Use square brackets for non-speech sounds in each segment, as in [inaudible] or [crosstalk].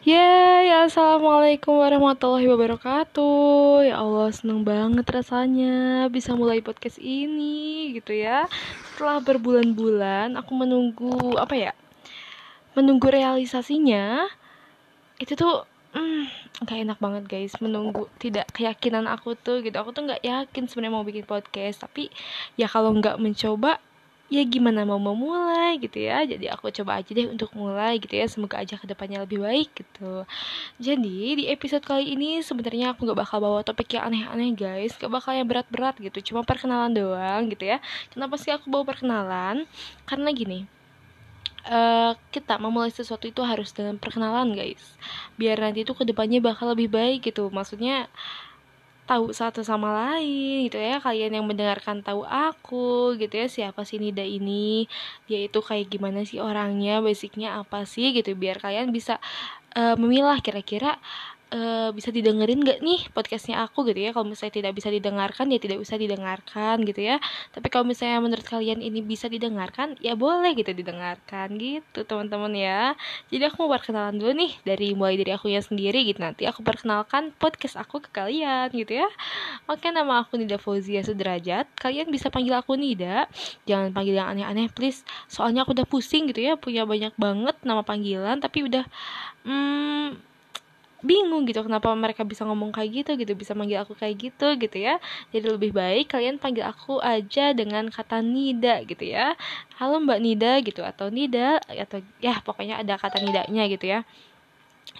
Yeay, Assalamualaikum warahmatullahi wabarakatuh. Ya Allah, seneng banget rasanya bisa mulai podcast ini gitu ya. Setelah berbulan-bulan aku menunggu, apa ya Menunggu realisasinya. Itu tuh, hmm, gak enak banget guys. Menunggu tidak keyakinan aku tuh gitu. Aku tuh gak yakin sebenarnya mau bikin podcast. Tapi ya kalau gak mencoba ya gimana mau memulai gitu ya. Jadi aku coba aja deh untuk mulai gitu ya. Semoga aja ke depannya lebih baik gitu. Jadi di episode kali ini sebenarnya aku gak bakal bawa topik yang aneh-aneh guys. Gak bakal yang berat-berat gitu. Cuma perkenalan doang gitu ya. Kenapa sih aku bawa perkenalan? Karena gini Uh, kita memulai sesuatu itu harus dengan perkenalan guys. Biar nanti itu ke depannya bakal lebih baik gitu. Maksudnya tahu satu sama lain gitu ya. Kalian yang mendengarkan tahu aku gitu ya siapa sih Nida ini? Dia itu kayak gimana sih orangnya? Basicnya apa sih? Gitu biar kalian bisa uh, memilah kira-kira uh, bisa didengerin gak nih podcastnya aku gitu ya? Kalau misalnya tidak bisa didengarkan ya tidak usah didengarkan gitu ya. Tapi kalau misalnya menurut kalian ini bisa didengarkan ya boleh gitu didengarkan gitu teman-teman ya. Jadi aku mau perkenalan dulu nih dari mulai dari aku ya sendiri gitu. Nanti aku perkenalkan podcast aku ke kalian gitu ya. Oke nama aku Nida Fauzia Sudrajat. Kalian bisa panggil aku Nida. Jangan panggil yang aneh-aneh please. Soalnya aku udah pusing gitu ya punya banyak banget nama panggilan tapi udah hmm, bingung gitu kenapa mereka bisa ngomong kayak gitu gitu bisa manggil aku kayak gitu gitu ya. Jadi lebih baik kalian panggil aku aja dengan kata Nida gitu ya. Halo Mbak Nida gitu atau Nida atau ya pokoknya ada kata Nidanya gitu ya.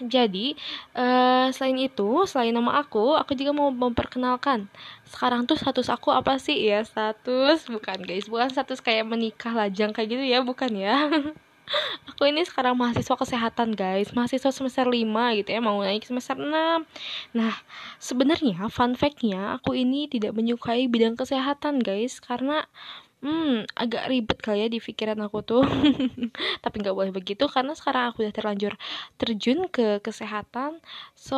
Jadi uh, selain itu selain nama aku aku juga mau memperkenalkan. Sekarang tuh status aku apa sih? Ya status bukan guys bukan status kayak menikah lajang kayak gitu ya bukan ya [laughs] aku ini sekarang mahasiswa kesehatan guys. Mahasiswa semester 5 gitu ya mau naik semester 6 nah sebenarnya fun factnya aku ini tidak menyukai bidang kesehatan guys. Karena hmm agak ribet kali ya di pikiran aku tuh. [laughs] Tapi nggak boleh begitu karena sekarang aku udah terlanjur terjun ke kesehatan. So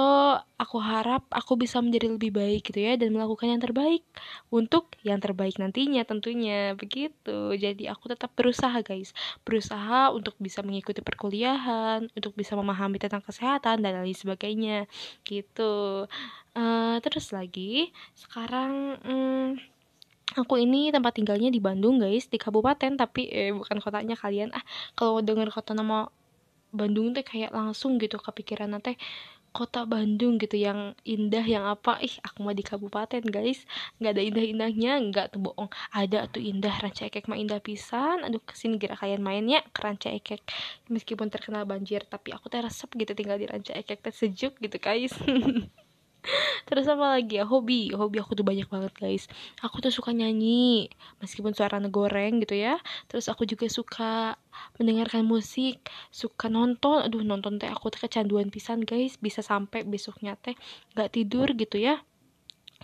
aku harap aku bisa menjadi lebih baik gitu ya dan melakukan yang terbaik untuk yang terbaik nantinya tentunya. Begitu. Jadi aku tetap berusaha guys. Berusaha untuk bisa mengikuti perkuliahan untuk bisa memahami tentang kesehatan dan lain sebagainya. Gitu. Uh, terus lagi sekarang hmm, aku ini tempat tinggalnya di Bandung guys di kabupaten tapi eh bukan kotanya kalian. Ah kalau dengar kota nama Bandung teh kayak langsung gitu kepikiran nanti kota Bandung gitu yang indah yang apa. Ih aku mah di kabupaten guys. Nggak ada indah-indahnya nggak tuh bohong. Ada tuh indah ranca ekek mah indah pisan. Aduh ke sini kira kalian mainnya ke ranca ekek. Meskipun terkenal banjir tapi aku teh resep gitu tinggal di ranca ekek teh sejuk gitu guys [laughs] [laughs] terus apa lagi ya? Hobi. Hobi aku tuh banyak banget guys. Aku tuh suka nyanyi meskipun suara negoreng gitu ya. Terus aku juga suka mendengarkan musik suka nonton. Aduh nonton teh aku tuh kecanduan pisan guys. Bisa sampai besoknya teh nggak tidur gitu ya.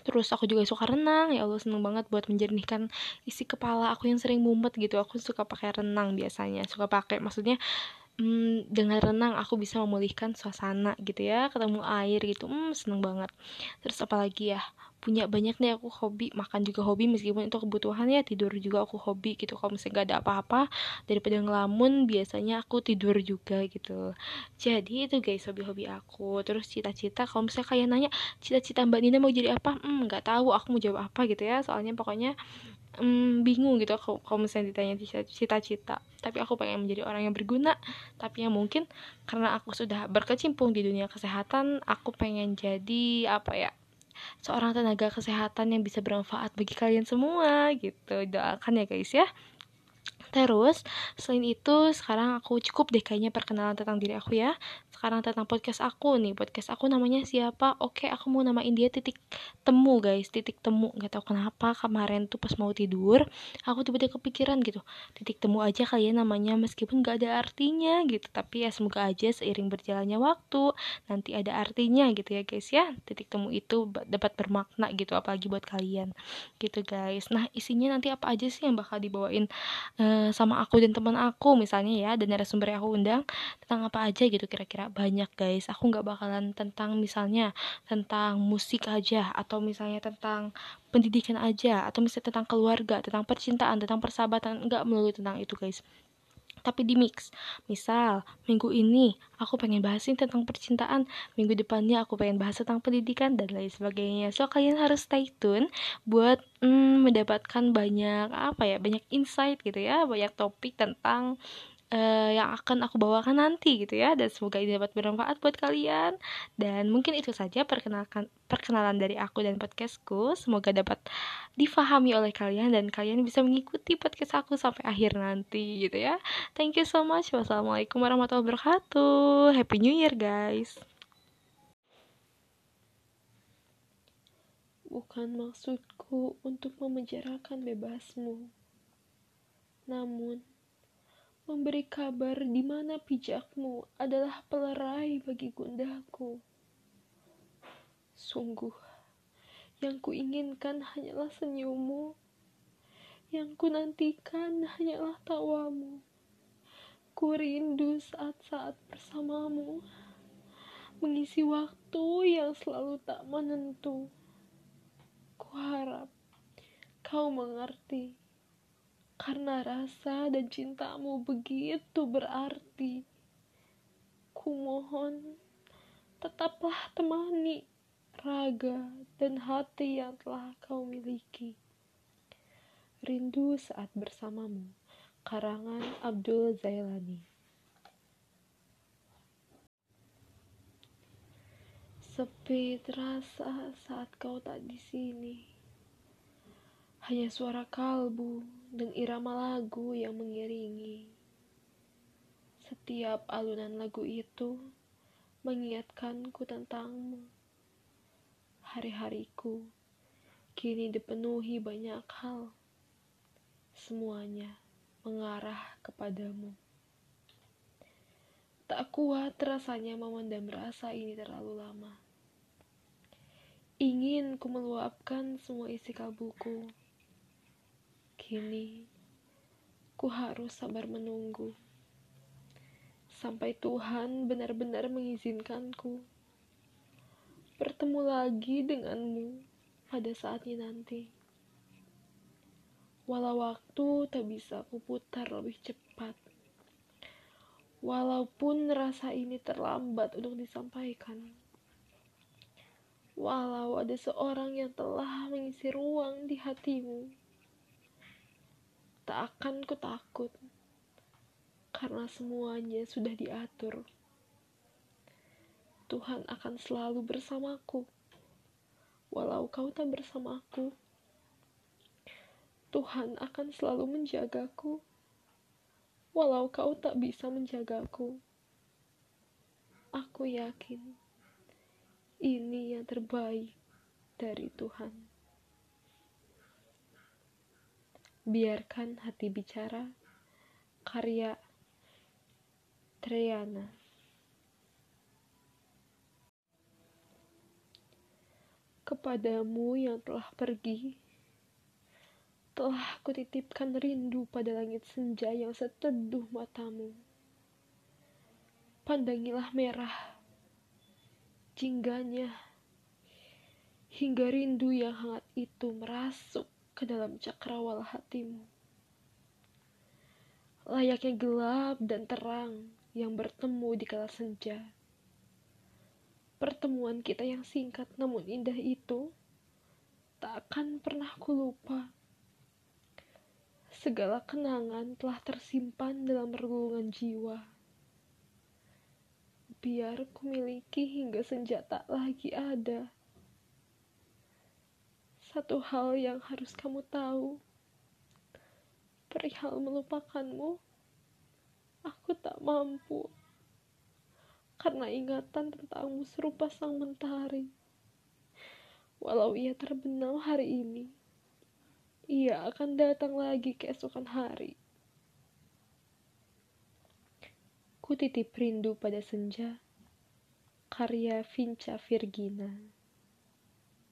Terus aku juga suka renang. Ya Allah seneng banget buat menjernihkan isi kepala aku yang sering mumet gitu. Aku suka pakai renang biasanya. Suka pakai maksudnya hmm, dengan renang aku bisa memulihkan suasana gitu ya ketemu air gitu. Hmm, seneng banget. Terus apalagi ya punya banyak nih aku hobi makan juga hobi meskipun itu kebutuhan ya tidur juga aku hobi gitu. Kalau misalnya gak ada apa-apa daripada ngelamun biasanya aku tidur juga gitu. Jadi itu guys hobi-hobi aku. Terus cita-cita kalau misalnya kalian nanya cita-cita mbak Nina mau jadi apa? Hmm nggak tahu aku mau jawab apa gitu ya. Soalnya pokoknya hmm, bingung gitu kalau misalnya ditanya cita-cita. Tapi aku pengen menjadi orang yang berguna. Tapi yang mungkin karena aku sudah berkecimpung di dunia kesehatan aku pengen jadi apa ya seorang tenaga kesehatan yang bisa bermanfaat bagi kalian semua gitu. Doakan ya guys ya Terus, selain itu, sekarang aku cukup deh kayaknya perkenalan tentang diri aku ya. Sekarang tentang podcast aku nih. Podcast aku namanya siapa? Oke, aku mau namain dia titik temu guys. Titik temu. Gak tau kenapa kemarin tuh pas mau tidur, aku tiba-tiba kepikiran gitu. Titik temu aja kalian namanya meskipun gak ada artinya gitu. Tapi ya semoga aja seiring berjalannya waktu, nanti ada artinya gitu ya guys ya. Titik temu itu dapat bermakna gitu, apalagi buat kalian. Gitu guys. Nah, isinya nanti apa aja sih yang bakal dibawain uh, sama aku dan teman aku misalnya ya dan narasumber yang aku undang tentang apa aja gitu kira-kira. Banyak guys. Aku nggak bakalan tentang misalnya tentang musik aja atau misalnya tentang pendidikan aja atau misalnya tentang keluarga tentang percintaan tentang persahabatan. Nggak melulu tentang itu guys tapi di mix. Misal, minggu ini aku pengen bahasin tentang percintaan, minggu depannya aku pengen bahas tentang pendidikan dan lain sebagainya. So kalian harus stay tune buat mm, mendapatkan banyak apa ya, banyak insight gitu ya, banyak topik tentang uh, yang akan aku bawakan nanti gitu ya. Dan semoga ini dapat bermanfaat buat kalian. Dan mungkin itu saja perkenalkan perkenalan dari aku dan podcastku. Semoga dapat difahami oleh kalian dan kalian bisa mengikuti podcast aku sampai akhir nanti gitu ya. Thank you so much. Wassalamualaikum warahmatullahi wabarakatuh. Happy new year guys. Bukan maksudku untuk memenjarakan bebasmu. Namun, memberi kabar di mana pijakmu adalah pelerai bagi gundahku. Sungguh, yang kuinginkan hanyalah senyummu, yang ku nantikan hanyalah tawamu. Ku rindu saat-saat bersamamu, mengisi waktu yang selalu tak menentu. Ku harap kau mengerti karena rasa dan cintamu begitu berarti. Kumohon, tetaplah temani raga dan hati yang telah kau miliki. Rindu saat bersamamu. Karangan Abdul Zailani. Sepi terasa saat kau tak di sini hanya suara kalbu dan irama lagu yang mengiringi. Setiap alunan lagu itu mengingatkanku tentangmu. Hari-hariku kini dipenuhi banyak hal. Semuanya mengarah kepadamu. Tak kuat rasanya memendam rasa ini terlalu lama. Ingin ku meluapkan semua isi kalbuku Kini, ku harus sabar menunggu sampai Tuhan benar-benar mengizinkanku bertemu lagi denganmu pada saatnya nanti. Walau waktu tak bisa kuputar lebih cepat, walaupun rasa ini terlambat untuk disampaikan, walau ada seorang yang telah mengisi ruang di hatimu tak akan ku takut karena semuanya sudah diatur. Tuhan akan selalu bersamaku, walau kau tak bersamaku. Tuhan akan selalu menjagaku, walau kau tak bisa menjagaku. Aku yakin ini yang terbaik dari Tuhan. Biarkan hati bicara. Karya Triana. Kepadamu yang telah pergi, telah kutitipkan rindu pada langit senja yang seteduh matamu. Pandangilah merah, jingganya, hingga rindu yang hangat itu merasuk ke dalam cakrawala hatimu. Layaknya gelap dan terang yang bertemu di kala senja. Pertemuan kita yang singkat namun indah itu tak akan pernah kulupa. Segala kenangan telah tersimpan dalam relungan jiwa. Biar ku miliki hingga senja tak lagi ada satu hal yang harus kamu tahu. Perihal melupakanmu, aku tak mampu. Karena ingatan tentangmu serupa sang mentari. Walau ia terbenam hari ini, ia akan datang lagi keesokan hari. Ku titip rindu pada senja, karya Vinca Virgina.